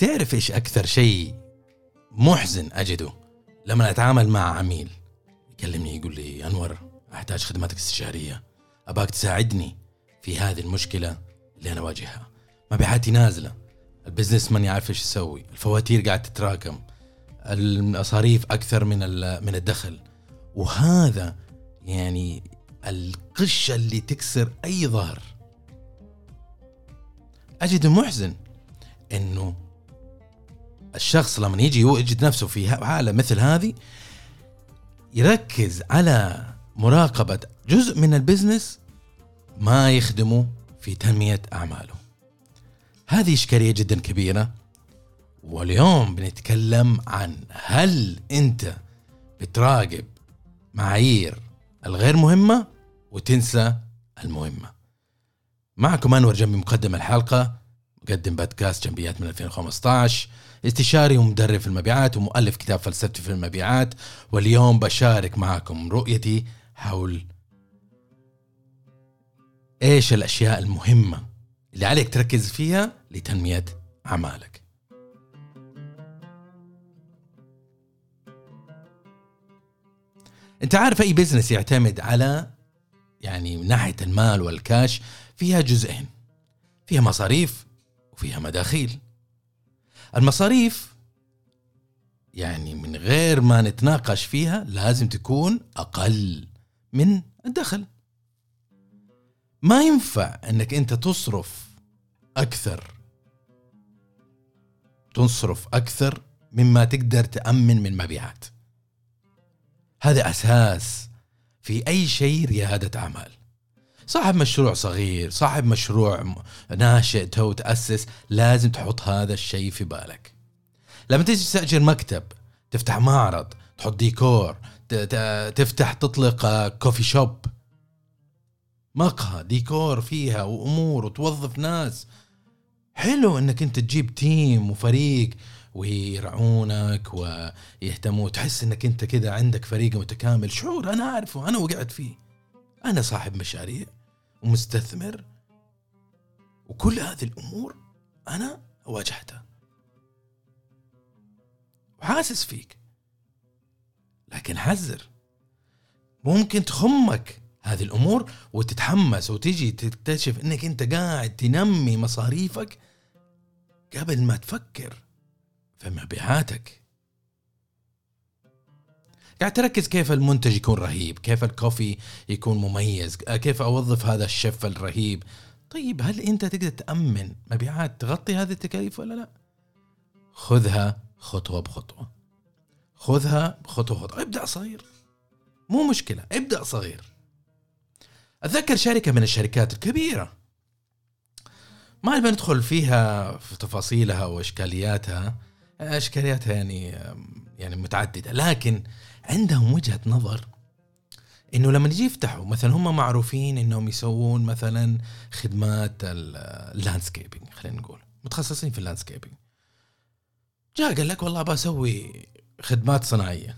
تعرف إيش أكثر شيء محزن أجده لما أتعامل مع عميل؟ يكلمني يقول لي أنور أحتاج خدماتك الاستشاريه أباك تساعدني في هذه المشكلة اللي أنا اواجهها مبيعاتي نازلة. البزنس ماني عارف إيش يسوي. الفواتير قاعد تتراكم. المصاريف أكثر من من الدخل. وهذا يعني القشة اللي تكسر أي ظهر. اجد محزن إنه الشخص لما يجي يجد نفسه في حالة مثل هذه يركز على مراقبة جزء من البزنس ما يخدمه في تنمية أعماله. هذه إشكالية جدا كبيرة. واليوم بنتكلم عن هل أنت بتراقب معايير الغير مهمة وتنسى المهمة. معكم أنور جنبي مقدم الحلقة مقدم بودكاست جنبيات من 2015 استشاري ومدرب في المبيعات ومؤلف كتاب فلسفتي في المبيعات واليوم بشارك معكم رؤيتي حول إيش الأشياء المهمة اللي عليك تركز فيها لتنمية أعمالك. أنت عارف أي بزنس يعتمد على يعني من ناحية المال والكاش فيها جزئين. فيها مصاريف وفيها مداخيل. المصاريف. يعني من غير ما نتناقش فيها لازم تكون أقل من الدخل. ما ينفع إنك أنت تصرف أكثر تصرف أكثر مما تقدر تأمن من مبيعات. هذا أساس في أي شيء ريادة أعمال. صاحب مشروع صغير صاحب مشروع ناشئ تو تأسس لازم تحط هذا الشيء في بالك. لما تيجي تستأجر مكتب تفتح معرض تحط ديكور تفتح تطلق coffee shop. مقهى ديكور فيها وأمور وتوظف ناس. حلو إنك أنت تجيب تيم وفريق ويرعونك ويهتموا تحس إنك أنت كذا عندك فريق متكامل. شعور أنا أعرفه أنا وقعت فيه. أنا صاحب مشاريع. ومستثمر وكل هذه الأمور أنا واجهتها. وحاسس فيك. لكن حذر. ممكن تخمك هذه الأمور وتتحمس وتجي تكتشف إنك أنت قاعد تنمي مصاريفك قبل ما تفكر في مبيعاتك. قاعد تركز كيف المنتج يكون رهيب كيف الكوفي يكون مميز كيف أوظف هذا الشيف الرهيب. طيب هل أنت تقدر تأمن مبيعات تغطي هذه التكاليف ولا لا؟ خذها خطوة بخطوة. خذها بخطوة بخطوة. ابدأ صغير. مو مشكلة ابدأ صغير. أتذكر شركة من الشركات الكبيرة. ما نبي ندخل فيها في تفاصيلها وإشكالياتها. إشكالياتها يعني يعني متعددة لكن عندهم وجهة نظر إنه لما يجي يفتحوا مثلا هم معروفين إنهم يسوون مثلا خدمات ال landscaping خلينا نقول متخصصين في ال landscaping جاء قال لك والله بسوي خدمات صناعية.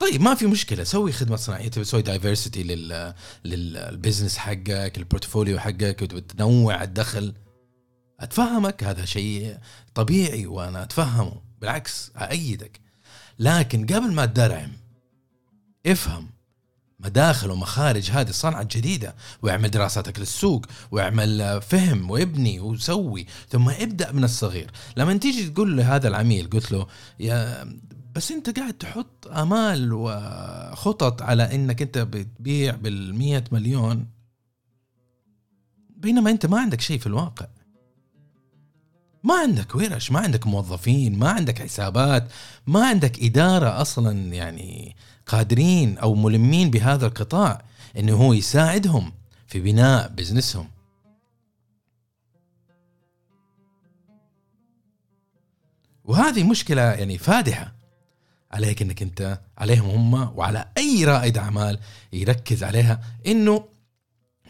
طيب ما في مشكلة سوي خدمه صناعية تبي تسوي diversity لل لل business حقك ال portfolio حقك وتنوع الدخل. أتفهمك؟ هذا شيء طبيعي وأنا أتفهمه. بالعكس أأيدك. لكن قبل ما تدرعم افهم مداخل ومخارج هذه الصنعة الجديدة واعمل دراساتك للسوق واعمل فهم وابني وسوي ثم ابدأ من الصغير. لما تيجي تقول لهذا العميل قلت له يا بس أنت قاعد تحط آمال وخطط على إنك أنت بتبيع بالمية مليون بينما أنت ما عندك شيء في الواقع. ما عندك ورش ما عندك موظفين ما عندك حسابات ما عندك إدارة أصلا يعني قادرين أو ملمين بهذا القطاع أنه هو يساعدهم في بناء بزنسهم. وهذه مشكلة يعني فادحة عليك إنك أنت عليهم هم وعلى أي رائد أعمال يركز عليها إنه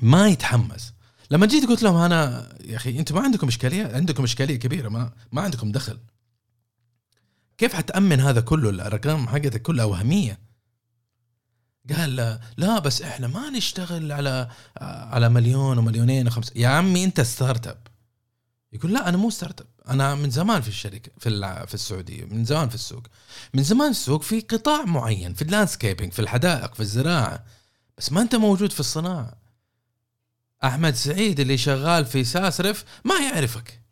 ما يتحمس. لما جيت قلت لهم أنا يا أخي أنتم ما عندكم إشكالية؟ عندكم إشكالية كبيرة ما ما عندكم دخل. كيف حتأمن هذا كله؟ الأرقام حقتك كلها وهمية. قال لا بس إحنا ما نشتغل على على مليون ومليونين وخمس يا عمي أنت startup يقول لا أنا مو startup أنا من زمان في الشركة في في السعودية من زمان في السوق. من زمان السوق في قطاع معين في ال landscaping في الحدائق في الزراعة. بس ما أنت موجود في الصناعة. أحمد سعيد اللي شغال في ساسرف ما يعرفك.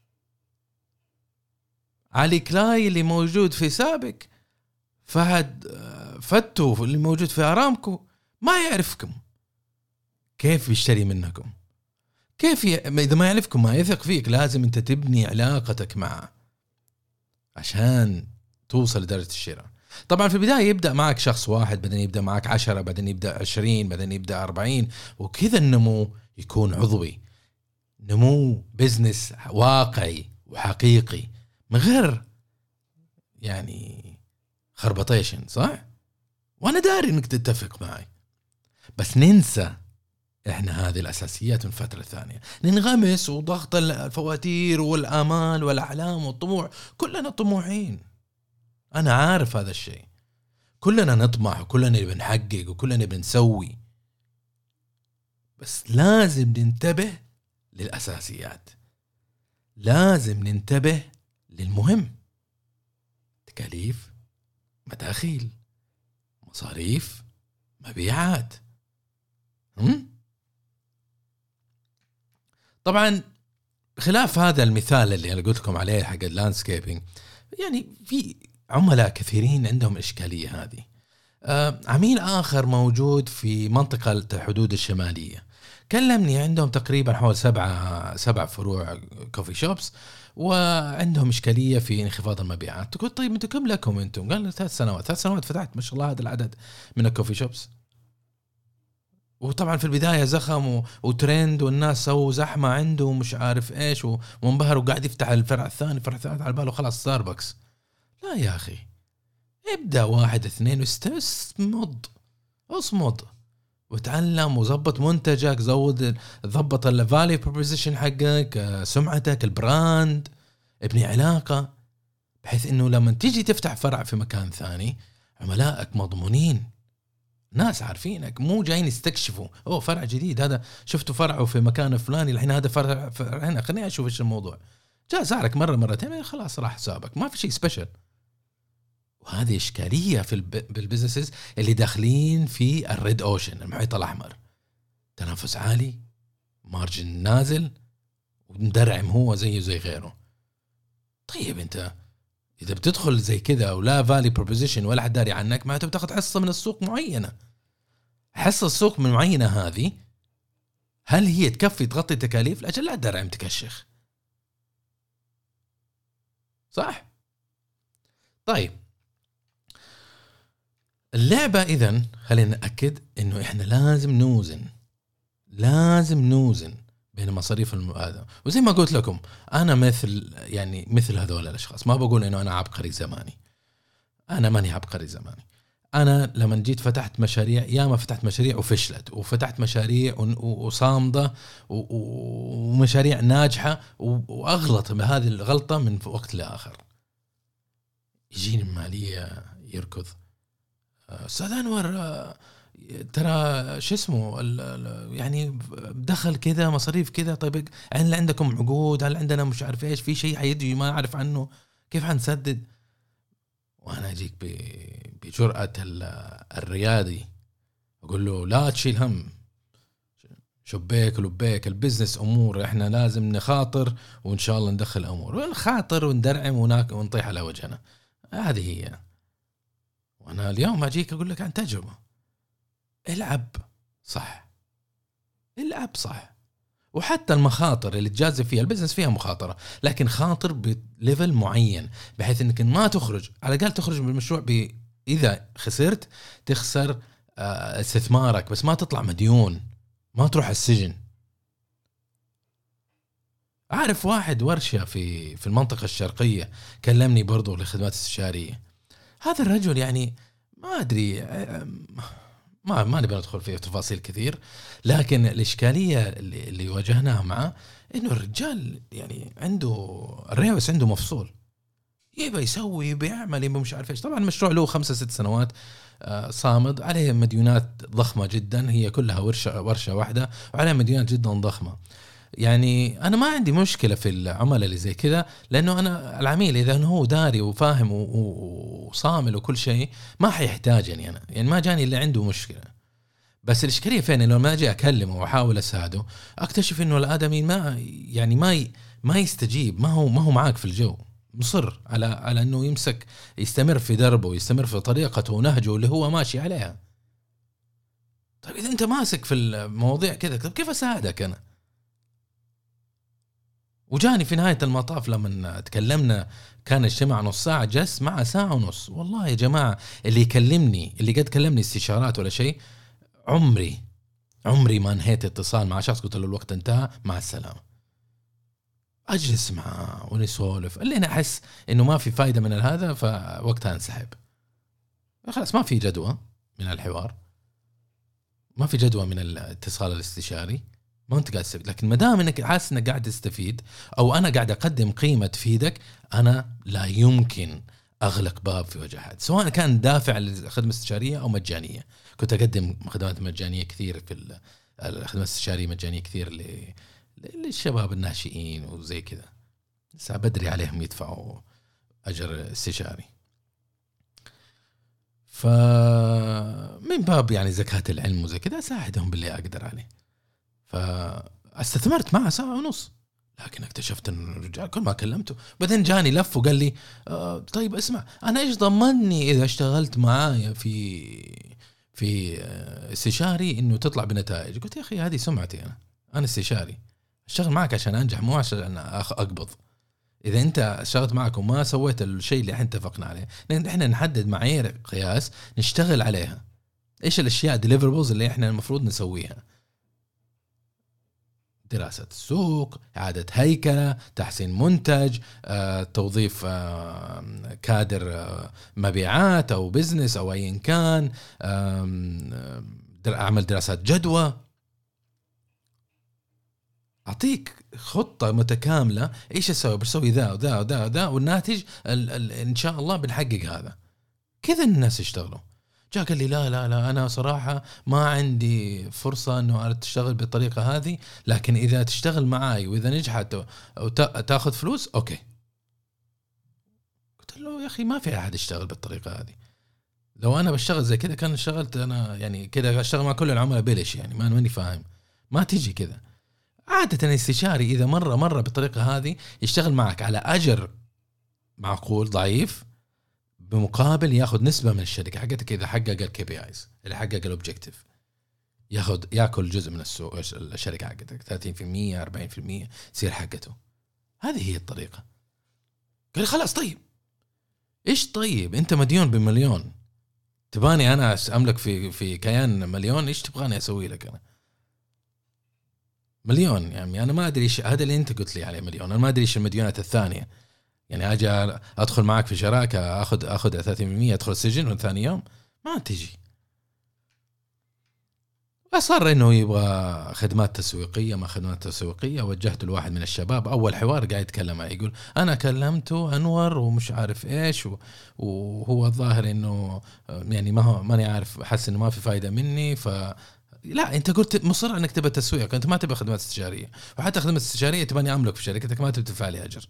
علي كلاي اللي موجود في سابك فهد فتو اللي موجود في أرامكو ما يعرفكم. كيف بيشتري منكم؟ كيف ي... إذا ما يعرفكم ما يثق فيك لازم أنت تبني علاقتك معه عشان توصل لدرجة الشراء. طبعا في البداية يبدأ معك شخص واحد بعدين يبدأ معك عشرة بعدين يبدأ عشرين بعدين يبدأ أربعين وكذا النمو يكون عضوي. نمو بزنس واقعي وحقيقي من غير يعني خربطيشن صح؟ وأنا داري إنك تتفق معي. بس ننسى إحنا هذه الأساسيات من فتره ثانية ننغمس وضغط الفواتير والآمال والاحلام والطموح. كلنا طموحين. أنا عارف هذا الشيء. كلنا نطمح وكلنا نبي نحقق وكلنا نبي نسوي. بس لازم ننتبه للأساسيات. لازم ننتبه للمهم. تكاليف مداخيل مصاريف مبيعات. هم؟ طبعا خلاف هذا المثال اللي أنا قلت لكم عليه حق ال landscaping يعني في عملاء كثيرين عندهم الاشكاليه هذه. عميل آخر موجود في منطقة الحدود الشمالية. كلمني عندهم تقريبا حوالي سبعة سبع فروع coffee shops وعندهم إشكالية في انخفاض المبيعات. تقول طيب أنتم كم لكم أنتم؟ قال ثلاث سنوات. ثلاث سنوات؟ فتحت ما شاء الله هذا العدد من ال coffee shops وطبعا في البداية زخم. وترند والناس سووا زحمة عنده ومش عارف إيش و... وانبهر وقاعد يفتح الفرع الثاني الفرع الثالث على باله خلاص ستاربكس لا يا أخي. ابدأ واحد اثنين واستمض اصمد وتعلم وظبط منتجك زود ضبط ال value proposition حقك آه، سمعتك ال brand. ابني علاقة. بحيث إنه لما تيجي تفتح فرع في مكان ثاني عملائك مضمونين. ناس عارفينك مو جايين يستكشفوا. أوه فرع جديد. هذا شفتوا فرعه في مكان فلاني؟ الحين هذا فرع, فرع هنا. خليني أشوف إيش الموضوع. جاء زارك مرة مرتين. خلاص راح حسابك. ما في شيء special وهذه إشكالية في الب... بال businesses اللي داخلين في ال red ocean المحيط الأحمر. تنافس عالي margin نازل ومدرعم هو زيه زي غيره. طيب أنت إذا بتدخل زي كذا ولا فالي بروبوزيشن ولا حد داري عنك معناته بتاخذ حصة من السوق معينة. حصة السوق من معينة هذه هل هي تكفي تغطي التكاليف؟ لأجل لا درعم تكشخ صح؟ طيب. اللعبة إذا خلينا نأكد إنه إحنا لازم نوزن لازم نوزن بين مصاريف. هذا وزي ما قلت لكم أنا مثل يعني مثل هذول الأشخاص ما بقول إنه أنا عبقري زماني. أنا ماني عبقري زماني. أنا لما جيت فتحت مشاريع ياما فتحت مشاريع وفشلت وفتحت مشاريع و- و- وصامدة و- و- ومشاريع ناجحة و- وأغلط بهذه الغلطة من وقت لآخر. يجيني المالية يركض. أستاذ انور ترى شو اسمه يعني دخل كذا مصاريف كذا طيب هل عندكم عقود؟ هل عندنا مش عارف إيش؟ في شيء حيجي ما أعرف عنه؟ كيف حنسدد؟ وأنا أجيك بجرأة ال- الريادي. أقول له لا تشيل هم. شبيك ولبيك البزنس أمور إحنا لازم نخاطر وإن شاء الله ندخل أمور. ونخاطر وندرعم ونطيح على وجهنا. هذه هي. وأنا اليوم أجيك أقول لك عن تجربة. العب صح. العب صح. وحتى المخاطر اللي تجازف فيها ال business فيها مخاطرة لكن خاطر ب level معين بحيث إنك ما تخرج على الأقل تخرج من المشروع ب إذا خسرت تخسر آه، استثمارك بس ما تطلع مديون ما تروح السجن. أعرف واحد ورشة في في المنطقة الشرقية كلمني برضو لخدمات استشارية. هذا الرجل يعني ما أدري ما ما نبي ندخل في تفاصيل كثير لكن الإشكالية اللي, اللي واجهناها معه إنه الرجال يعني عنده الريوس عنده مفصول. يبى يسوي يبى يعمل يبى مش عارف إيش. طبعا المشروع له خمسة ست سنوات آه، صامد عليه مديونات ضخمة جدا هي كلها ورشة ورشة واحدة وعليها مديونات جدا ضخمة. يعني أنا ما عندي مشكلة في العملاء اللي زي كذا لأنه أنا العميل إذا هو داري وفاهم وصامل وكل شيء ما حيحتاجني أنا يعني ما جاني اللي عنده مشكلة. بس الإشكالية فين؟ إنه لما أجي أكلمه وأحاول أساعده أكتشف إنه الآدمي ما يعني ما ما يستجيب ما هو ما هو معاك في الجو. مصر على على إنه يمسك يستمر في دربه ويستمر في طريقته ونهجه اللي هو ماشي عليها. طيب إذا أنت ماسك في المواضيع كذا طيب كيف أساعدك أنا؟ وجاني في نهاية المطاف لما تكلمنا كان اجتماع نص ساعة جلس معه ساعة ونص. والله يا جماعة اللي يكلمني اللي قد كلمني استشارات ولا شيء عمري عمري ما انهيت اتصال مع شخص. قلت له الوقت انتهى مع السلامة. أجلس معاه ونسولف. اللي أنا أحس إنه ما في فايدة من هذا فوقتها انسحب. خلاص ما في جدوى من الحوار. ما في جدوى من الاتصال الاستشاري. ما أنت قاعد تستفيد لكن ما دام إنك حاسس إنك قاعد تستفيد أو أنا قاعد أقدم قيمة تفيدك أنا لا يمكن أغلق باب في وجه أحد. سواء كان دافع للخدمة الاستشارية أو مجانية. كنت أقدم خدمات مجانية كثير في الخدمه الاستشارية مجانية كثير للشباب الناشئين وزي كذا. لسه بدري عليهم يدفعوا أجر استشاري. فمن باب يعني زكاة العلم وزي كذا أساعدهم باللي أقدر عليه. فاستثمرت معه ساعة ونص. لكن اكتشفت إن الرجال كل ما كلمته. بعدين جاني لف وقال لي آه طيب اسمع أنا إيش ضمني إذا اشتغلت معايا في في آه، استشاري إنه تطلع بنتائج؟ قلت يا أخي هذه سمعتي أنا. أنا استشاري. أشتغل معك عشان أنجح مو عشان أقبض. إذا أنت اشتغلت معك وما سويت الشيء اللي إحنا اتفقنا عليه لأن إحنا نحدد معايير قياس نشتغل عليها. إيش الأشياء deliverables اللي إحنا المفروض نسويها؟ دراسة السوق إعادة هيكلة تحسين منتج آه، توظيف آه، كادر آه، مبيعات أو business أو أيا كان أعمل دراسات جدوى. أعطيك خطة متكاملة إيش أسوي؟ بسوي ذا وذا وذا وذا والناتج ال ال إن شاء الله بنحقق هذا. كذا الناس يشتغلوا جاء قال لي لا لا لا أنا صراحة ما عندي فرصة إنه تشتغل بالطريقة هذه لكن إذا تشتغل معاي وإذا نجحت وتاخذ فلوس okay. قلت له يا أخي ما في أحد يشتغل بالطريقة هذه. لو أنا بشتغل زي كذا كان اشتغلت أنا يعني كذا أشتغل مع كل العملاء بلاش يعني ما ماني فاهم. ما تيجي كذا. عادة الاستشاري إذا مرة مرة بالطريقة هذه يشتغل معك على أجر معقول ضعيف بمقابل ياخذ نسبة من الشركة حقتك إذا حقق ال KPIs اللي حقق ال objective ياخذ ياكل جزء من السوق الشركة حقتك 30% 40% تصير حقته. هذه هي الطريقة. قال خلاص طيب. إيش طيب؟ أنت مديون بمليون. تباني أنا أملك في في كيان مليون إيش تبغاني أسوي لك أنا؟ مليون يعني أنا ما أدري إيش هذا اللي أنت قلت لي عليه مليون. أنا ما أدري إيش المديونات الثانية. يعني أجي أدخل معك في شراكه اخذ أخذ 30% أدخل السجن من ثاني يوم ما تجي. اصر إنه يبغى خدمات تسويقية ما خدمات تسويقية وجهت لواحد من الشباب أول حوار قاعد يتكلم معي يقول أنا كلمته أنور ومش عارف إيش وهو الظاهر إنه يعني ما هو ماني عارف حس إنه ما في فايدة مني ف لا أنت قلت مصر إنك تبى تسويق أنت ما تبى خدمات استشارية وحتى خدمات استشارية تباني أملك في شركتك ما تدفع لي أجر.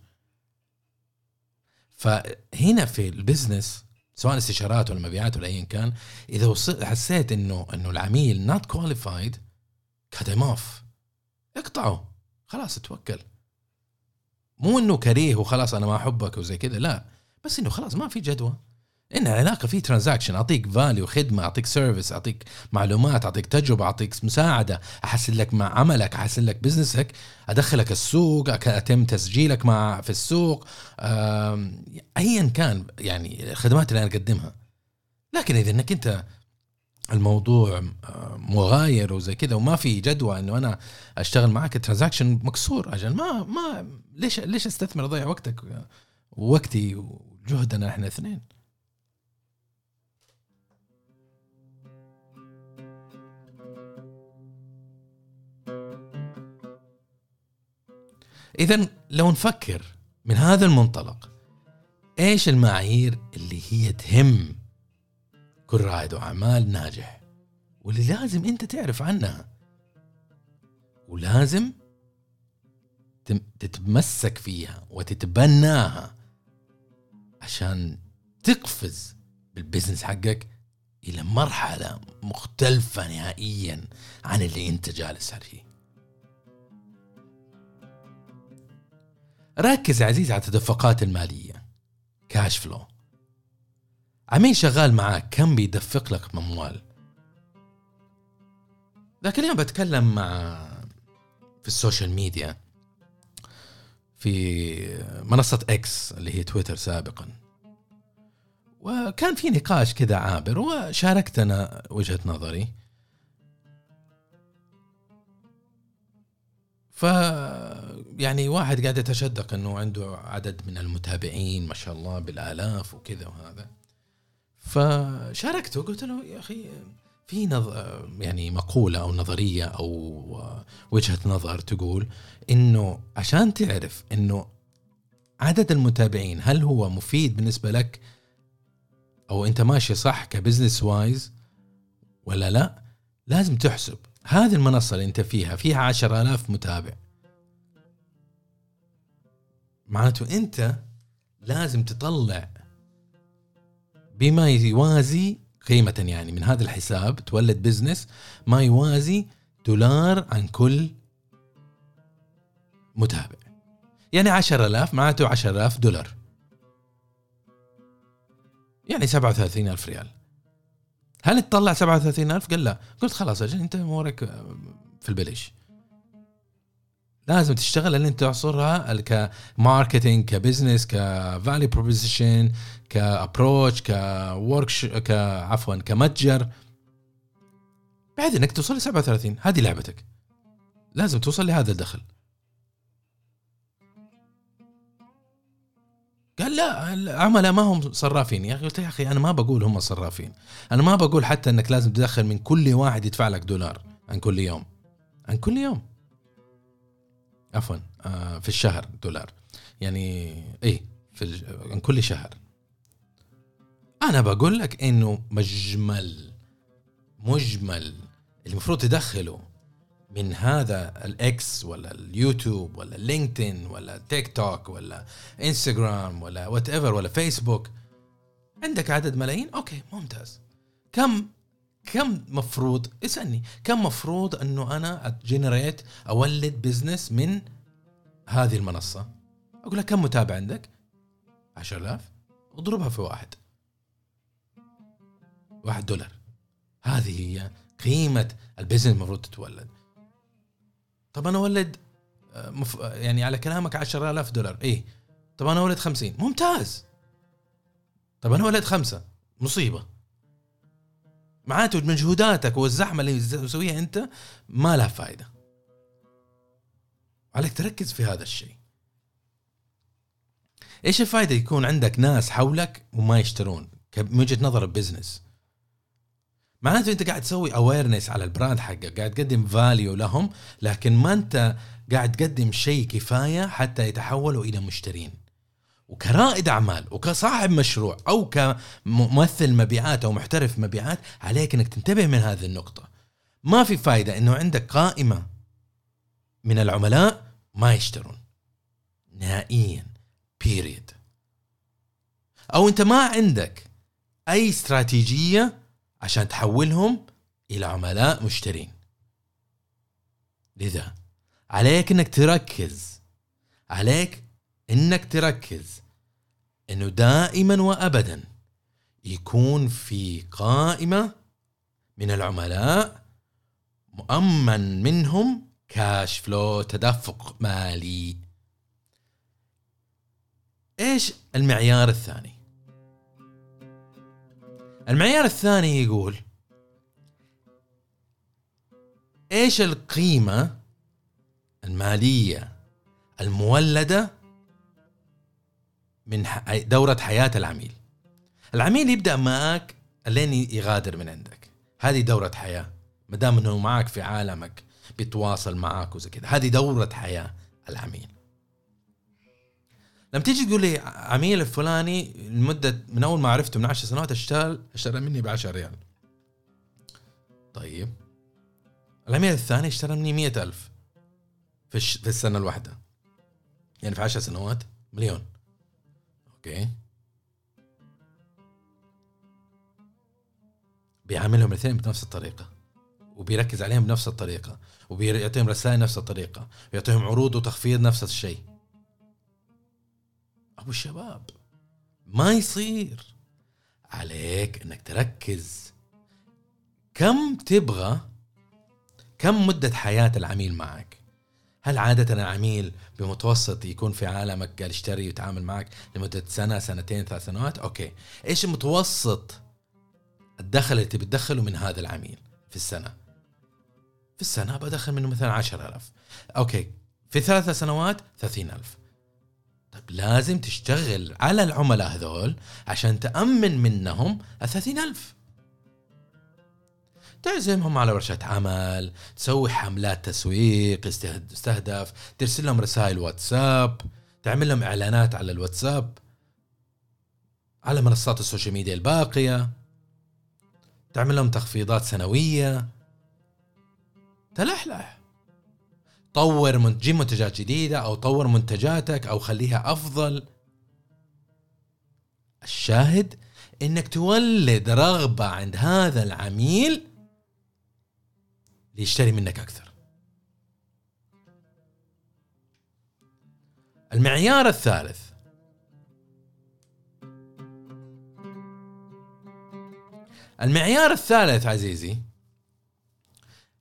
فهنا في ال business سواء استشارات ولا مبيعات ولا ايا كان إذا حسيت إنه إنه العميل not qualified cut off اقطعه. خلاص توكل. مو إنه كريه وخلاص أنا ما أحبك وزي كذا لا. بس إنه خلاص ما في جدوى. ان العلاقه في transaction أعطيك value خدمة أعطيك service أعطيك معلومات أعطيك تجربة أعطيك مساعدة أحسن لك مع عملك أحسن لك business ك أدخلك السوق أتم تسجيلك مع في السوق ايا كان يعني الخدمات اللي أنا أقدمها. لكن إذا إنك أنت الموضوع مغاير وزي كذا وما في جدوى إنه أنا أشتغل معك الترانزاكشن مكسور أجل ما ما ليش ليش أستثمر أضيع وقتك ووقتي وجهدنا إحنا اثنين؟ اذا لو نفكر من هذا المنطلق إيش المعايير اللي هي تهم كل رائد اعمال ناجح؟ واللي لازم أنت تعرف عنها. ولازم تتمسك فيها وتتبناها عشان تقفز بالبزنس حقك إلى مرحلة مختلفة نهائيا عن اللي أنت جالس عليه ركز يا عزيزي على التدفقات المالية. كاش فلو عميل شغال معاك كم بيدفق لك اموال ذاك اليوم بتكلم مع في ال social media في منصة إكس اللي هي تويتر سابقا. وكان في نقاش كذا عابر وشاركت أنا وجهة نظري. ف يعني واحد قاعد يتشدق إنه عنده عدد من المتابعين ما شاء الله بالآلاف وكذا وهذا. فشاركته قلت له يا أخي في نظ... يعني مقولة أو نظرية أو وجهة نظر تقول إنه عشان تعرف إنه عدد المتابعين هل هو مفيد بالنسبة لك أو أنت ماشي صح ك business wise ولا لا لازم تحسب. هذه المنصة اللي أنت فيها فيها عشر آلاف متابع. معناته انت لازم تطلع بما يوازي قيمة يعني من هذا الحساب تولد بزنس ما يوازي دولار عن كل متابع. يعني عشر ألاف معناته عشر ألاف دولار. يعني سبعة وثلاثين ألف ريال. هل تطلع 37000 قال لا. قلت خلاص أجل أنت أمورك في البلش. لازم تشتغل لأن انت تعصرها كماركتينج كبزنس كفالي بروبوزيشن كابروتش كورك كعفوا كمتجر بعد انك توصل ل 37 هذه لعبتك. لازم توصل لهذا الدخل. قال لا العملاء ما هم صرافين. يا أخي قلت يا أخي أنا ما بقول هم صرافين. أنا ما بقول حتى إنك لازم تدخل من كل واحد يدفع لك دولار عن كل يوم. عن كل يوم. عفوا آه في الشهر دولار. يعني إيه في كل شهر. أنا بقول لك إنه مجمل مجمل. المفروض تدخله من هذا الاكس ولا اليوتيوب ولا لينكدين ولا تيك توك ولا انستغرام ولا whatever ولا فيسبوك عندك عدد ملايين؟ أوكي ممتاز. كم كم مفروض اسألني كم مفروض إنه أنا أ generate أولد business من هذه المنصة؟ أقول لك كم متابع عندك؟ 10000 اضربها في واحد. واحد دولار. هذه هي قيمة ال business المفروض تتولد. طب أنا أولد آه، مف... يعني على كلامك 10000 دولار. إيه. طب أنا أولد 50 ممتاز. طب أنا أولد خمسة. مصيبة. معناته مجهوداتك والزحمة اللي تسويها أنت ما لها فائده عليك تركز في هذا الشيء. إيش الفائده يكون عندك ناس حولك وما يشترون؟ من وجهة نظر ال business. معناته أنت قاعد تسوي awareness على ال brand حقك قاعد تقدم value لهم لكن ما أنت قاعد تقدم شيء كفاية حتى يتحولوا إلى مشترين. وكرائد أعمال وكصاحب مشروع أو كممثل مبيعات أو محترف مبيعات عليك إنك تنتبه من هذه النقطة. ما في فايدة إنه عندك قائمة من العملاء ما يشترون. نهائيا. بيريد أو أنت ما عندك أي استراتيجية عشان تحولهم إلى عملاء مشترين. لذا عليك إنك تركز. عليك إنك تركز إنه دائما وابدا يكون في قائمة من العملاء مؤمن منهم كاش فلو تدفق مالي. إيش المعيار الثاني؟ المعيار الثاني يقول إيش القيمة المالية المولدة من دورة حياة العميل. العميل يبدأ معك لين يغادر من عندك. هذه دورة حياة. ما دام إنه معك في عالمك بيتواصل معك وزي كذا. هذه دورة حياة العميل. لما تيجي تقول لي عميل الفلاني لمدة من أول ما عرفته من 10 سنوات اشتغل أشترى مني ب 10 ريال. طيب. العميل الثاني اشترى مني مئة ألف في. في السنة الواحدة. يعني في عشر سنوات مليون. أوكي بيعاملهم الاثنين بنفس الطريقة. وبيركز عليهم بنفس الطريقة. وبيعطيهم رسائل نفس الطريقة. ويعطيهم عروض وتخفيض نفس الشيء. أبو الشباب ما يصير. عليك إنك تركز. كم تبغى كم مدة حياة العميل معك؟ هل عادة العميل بمتوسط يكون في عالمك قال يشتري ويتعامل معك لمدة سنة سنتين ثلاث سنوات؟ أوكي. إيش المتوسط الدخل اللي تبي تدخله من هذا العميل في السنة؟ في السنة بدخل منه مثلا عشر ألف أوكي. في ثلاث سنوات ثلاثين ألف طيب لازم تشتغل على العملاء هذول عشان تأمن منهم الثلاثين ألف تعزمهم على ورشة عمل تسوي حملات تسويق تستهدف ترسل لهم رسائل واتساب تعمل لهم إعلانات على الواتساب على منصات ال social media الباقية تعمل لهم تخفيضات سنوية. تلحلح. طور جيب منتجات جديدة أو طور منتجاتك أو خليها أفضل. الشاهد إنك تولد رغبة عند هذا العميل ليشتري منك أكثر. المعيار الثالث. المعيار الثالث عزيزي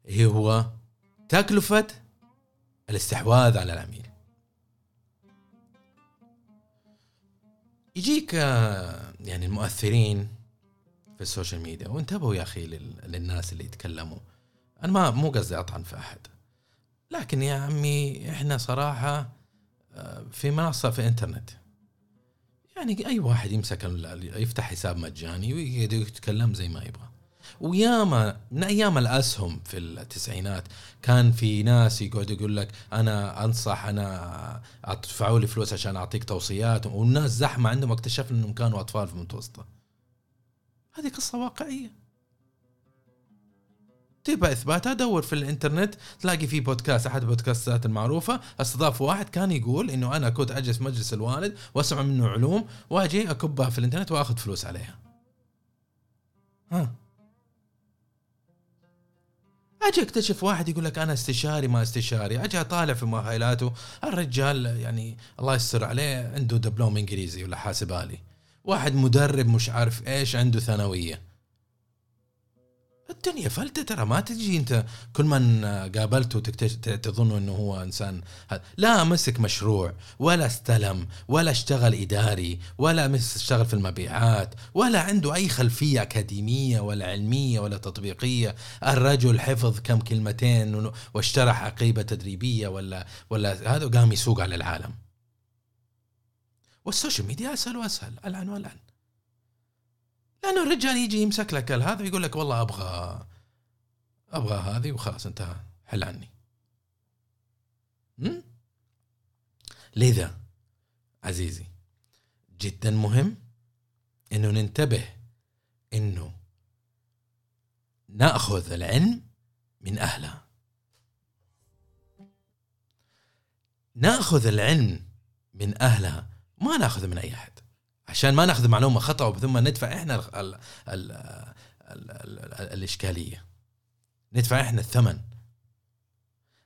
هو تكلفة الاستحواذ على العميل. يجيك يعني المؤثرين في السوشيال ميديا وانتبهوا يا أخي للناس اللي يتكلموا. أنا ما مو قصدي أطعن في أحد. لكن يا عمي إحنا صراحة آه، في منصة في إنترنت. يعني أي واحد يمسك يفتح حساب مجاني ويتكلم زي ما يبغى. وياما من أيام الأسهم في التسعينات كان في ناس يقعد يقول لك أنا أنصح أنا أدفعوا لي فلوس عشان أعطيك توصيات. والناس زحمة عندهم اكتشفنا إنهم كانوا أطفال في المتوسطة. هذه قصة واقعية. تبى اثباتها دور في الإنترنت تلاقي في بودكاست أحد البودكاستات المعروفة. أستضاف واحد كان يقول إنه أنا كنت أجلس مجلس الوالد وأسمع منه علوم وأجي أكبها في الإنترنت وأخذ فلوس عليها. ها. أجي أكتشف واحد يقول لك أنا استشاري ما استشاري أجي أطالع في مؤهلاته. الرجال يعني الله يستر عليه عنده دبلوم إنجليزي ولا حاسب الي واحد مدرب مش عارف إيش عنده ثانوية. الدنيا فلتة ترى ما تجي أنت كل من قابلته تظن إنه هو إنسان لا مسك مشروع ولا استلم ولا اشتغل إداري ولا اشتغل في المبيعات ولا عنده أي خلفية أكاديمية ولا علمية ولا تطبيقية. الرجل حفظ كم كلمتين واشترى حقيبه تدريبية ولا ولا هذا وقام يسوق على العالم. والسوشيال ميديا أسهل وأسهل العن والعن لأنه الرجال يجي يمسك لك هذا ويقول لك والله أبغى أبغى هذه وخلاص انتهى حل عني? لذا عزيزي جدا مهم إنه ننتبه إنه نأخذ العلم من أهله. نأخذ العلم من اهلها ما ناخذه من أي أحد. عشان ما ناخذ معلومة خطأ ثم ندفع إحنا ال ال ال ال ال الإشكالية. ندفع إحنا الثمن.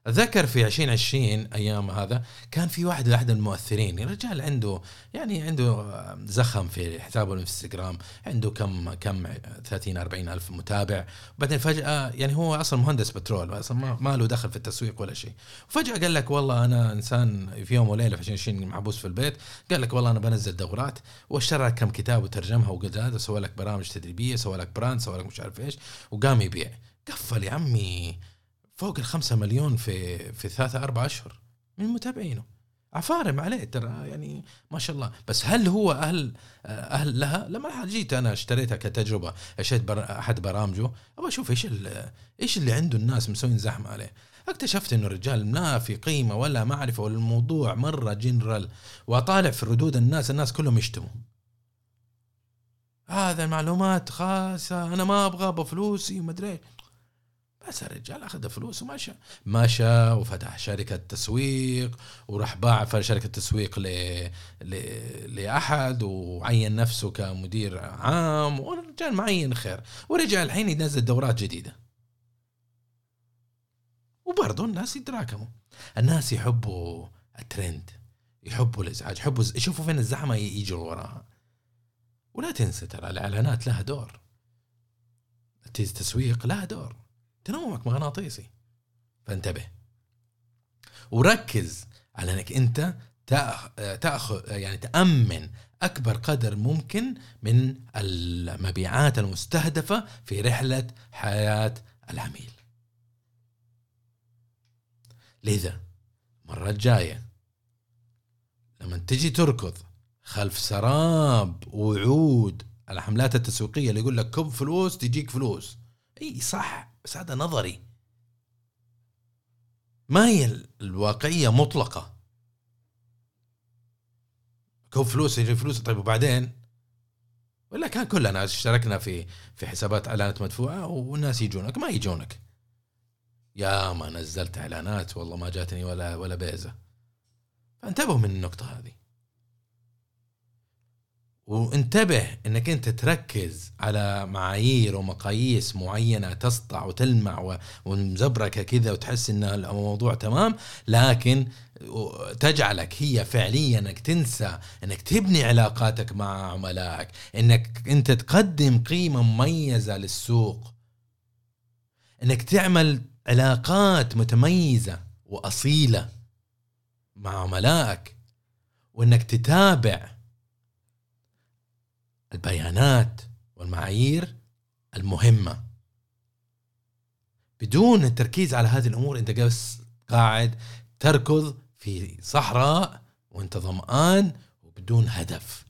اتذكر في 2020 أيام هذا كان في واحد أحد المؤثرين رجال عنده يعني عنده زخم في حسابه الإنستغرام عنده كم كم 30 40 ألف متابع بعدين فجأة يعني هو أصلا مهندس بترول أصلا ما, له دخل في التسويق ولا شيء. وفجاه قال لك والله أنا إنسان في يوم وليلة في 2020 محبوس في البيت قال لك والله أنا بنزل دورات واشترى كم كتاب وترجمها وقال هذا سوى لك برامج تدريبية سوى لك براند سوى لك مش عارف إيش وقام يبيع. قفل يا عمي. فوق الخمسة مليون في في ثلاثة أربع أشهر. من متابعينه. عفارم عليه ترى يعني ما شاء الله. بس هل هو أهل أهل لها؟ لما جيت أنا اشتريتها كتجربة. اشتريت بر أحد برامجه. أبغى أشوف إيش إيش اللي عنده الناس مسوين زحمة عليه. اكتشفت إنه الرجال ما في قيمة ولا معرفة والموضوع مرة جنرال واطالع في ردود الناس. الناس كلهم يشتموا. هذا المعلومات خاصة. أنا ما أبغى بفلوسي وما أدري بس الرجال أخذ فلوس ومشى مشى وفتح شركة تسويق وراح باع شركة تسويق ل... ل... لأحد وعين نفسه كمدير عام والرجال معين خير. ورجع الحين ينزل دورات جديدة. وبرضه الناس يتراكموا. الناس يحبوا الترند يحبوا الإزعاج يحبوا يشوفوا فين الزحمه يجروا وراها. ولا تنسى ترى الإعلانات لها دور. التسويق لها دور. تنومك مغناطيسي فانتبه. وركز على إنك أنت تاخذ يعني تأمن أكبر قدر ممكن من المبيعات المستهدفة في رحلة حياة العميل. لذا المره الجايه لما تجي تركض خلف سراب وعود الحملات التسويقية اللي يقول لك كب فلوس تجيك فلوس. إي صح. بس هذا نظري. ما هي الواقعية مطلقة؟ كب فلوس يجي فلوس طيب وبعدين؟ ولا كان كلنا اشتركنا في في حسابات إعلانات مدفوعة والناس يجونك ما يجونك. يا ما نزلت إعلانات والله ما جاتني ولا ولا بيزة. فانتبهوا من النقطة هذه. وانتبه إنك أنت تركز على معايير ومقاييس معينة تسطع وتلمع ومزبركة كذا وتحس إن الموضوع تمام لكن تجعلك هي فعليا إنك تنسى إنك تبني علاقاتك مع عملائك إنك أنت تقدم قيمة مميزة للسوق. إنك تعمل علاقات متميزة وأصيلة مع عملائك وإنك تتابع البيانات والمعايير المهمة. بدون التركيز على هذه الأمور أنت بس قاعد تركض في صحراء وأنت ظمآن وبدون هدف.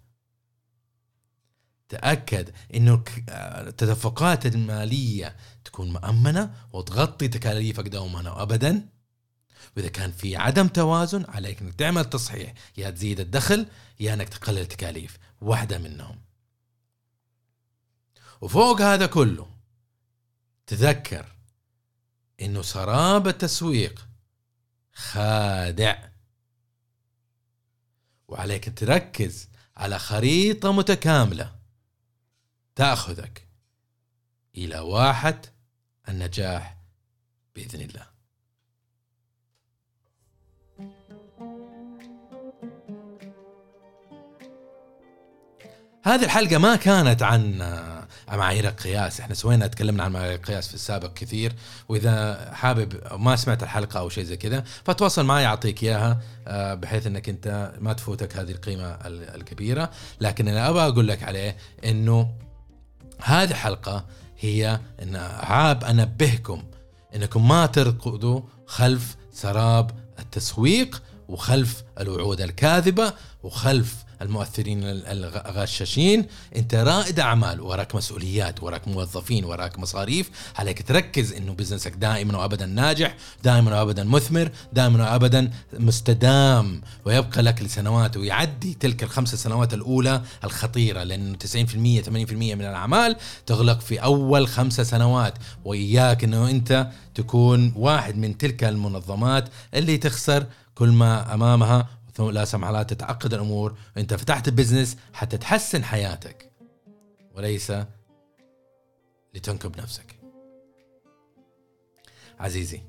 تأكد انه التدفقات المالية تكون مأمنة وتغطي تكاليفك دوما وابدا وإذا كان في عدم توازن عليك إنك تعمل تصحيح. يا تزيد الدخل يا إنك تقلل التكاليف. واحدة منهم. وفوق هذا كله تذكر إنه سراب التسويق خادع. وعليك تركز على خريطة متكاملة تأخذك إلى واحة النجاح بإذن الله. هذه الحلقة ما كانت عن معايير القياس. إحنا سوينا تكلمنا عن معايير القياس في السابق كثير وإذا حابب ما سمعت الحلقة أو شيء زي كذا فتواصل معي أعطيك إياها آه، بحيث إنك أنت ما تفوتك هذه القيمة الكبيرة. لكن أنا أبغى أقول لك عليه إنه هذه حلقة هي إن عاب أنبهكم إنكم ما تركضوا خلف سراب التسويق وخلف الوعود الكاذبة وخلف المؤثرين الغشاشين. انت رائد اعمال وراك مسؤوليات وراك موظفين وراك مصاريف. عليك تركز انه بزنسك دائما وابدا ناجح دائما وابدا مثمر دائما وابدا مستدام. ويبقى لك لسنوات ويعدي تلك الخمس سنوات الأولى الخطيرة لأنه 90% 80% من الأعمال تغلق في أول خمسة سنوات. وإياك إنه أنت تكون واحد من تلك المنظمات اللي تخسر كل ما أمامها ثم لا سمح الله تتعقد الأمور. إنت فتحت بزنس حتى تحسن حياتك. وليس لتنكب نفسك. عزيزي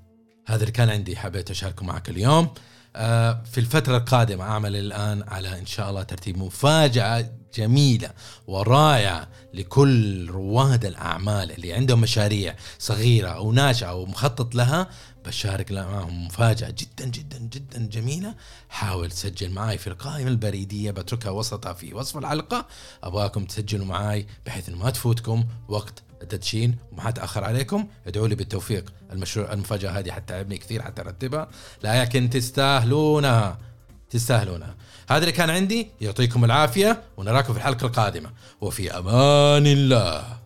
هذا اللي كان عندي حبيت أشاركه معك اليوم. آه، في الفترة القادمة أعمل الآن على إن شاء الله ترتيب مفاجأة جميلة ورائعة لكل رواد الأعمال اللي عندهم مشاريع صغيرة أو ناشئة أو مخطط لها. بشارك معهم مفاجأة جدا جدا جدا جميلة. حاول تسجل معي في القائمة البريدية. بتركها وسطها في وصف الحلقة. أبغاكم تسجلوا معي بحيث ما تفوتكم وقت التدشين وما حتأخر عليكم. ادعوا لي بالتوفيق. المشروع المفاجأة هذه حتتعبني كثير حتى ارتبها لكن تستاهلونها. تستاهلونها. هذا اللي كان عندي. يعطيكم العافية ونراكم في الحلقة القادمة. وفي أمان الله.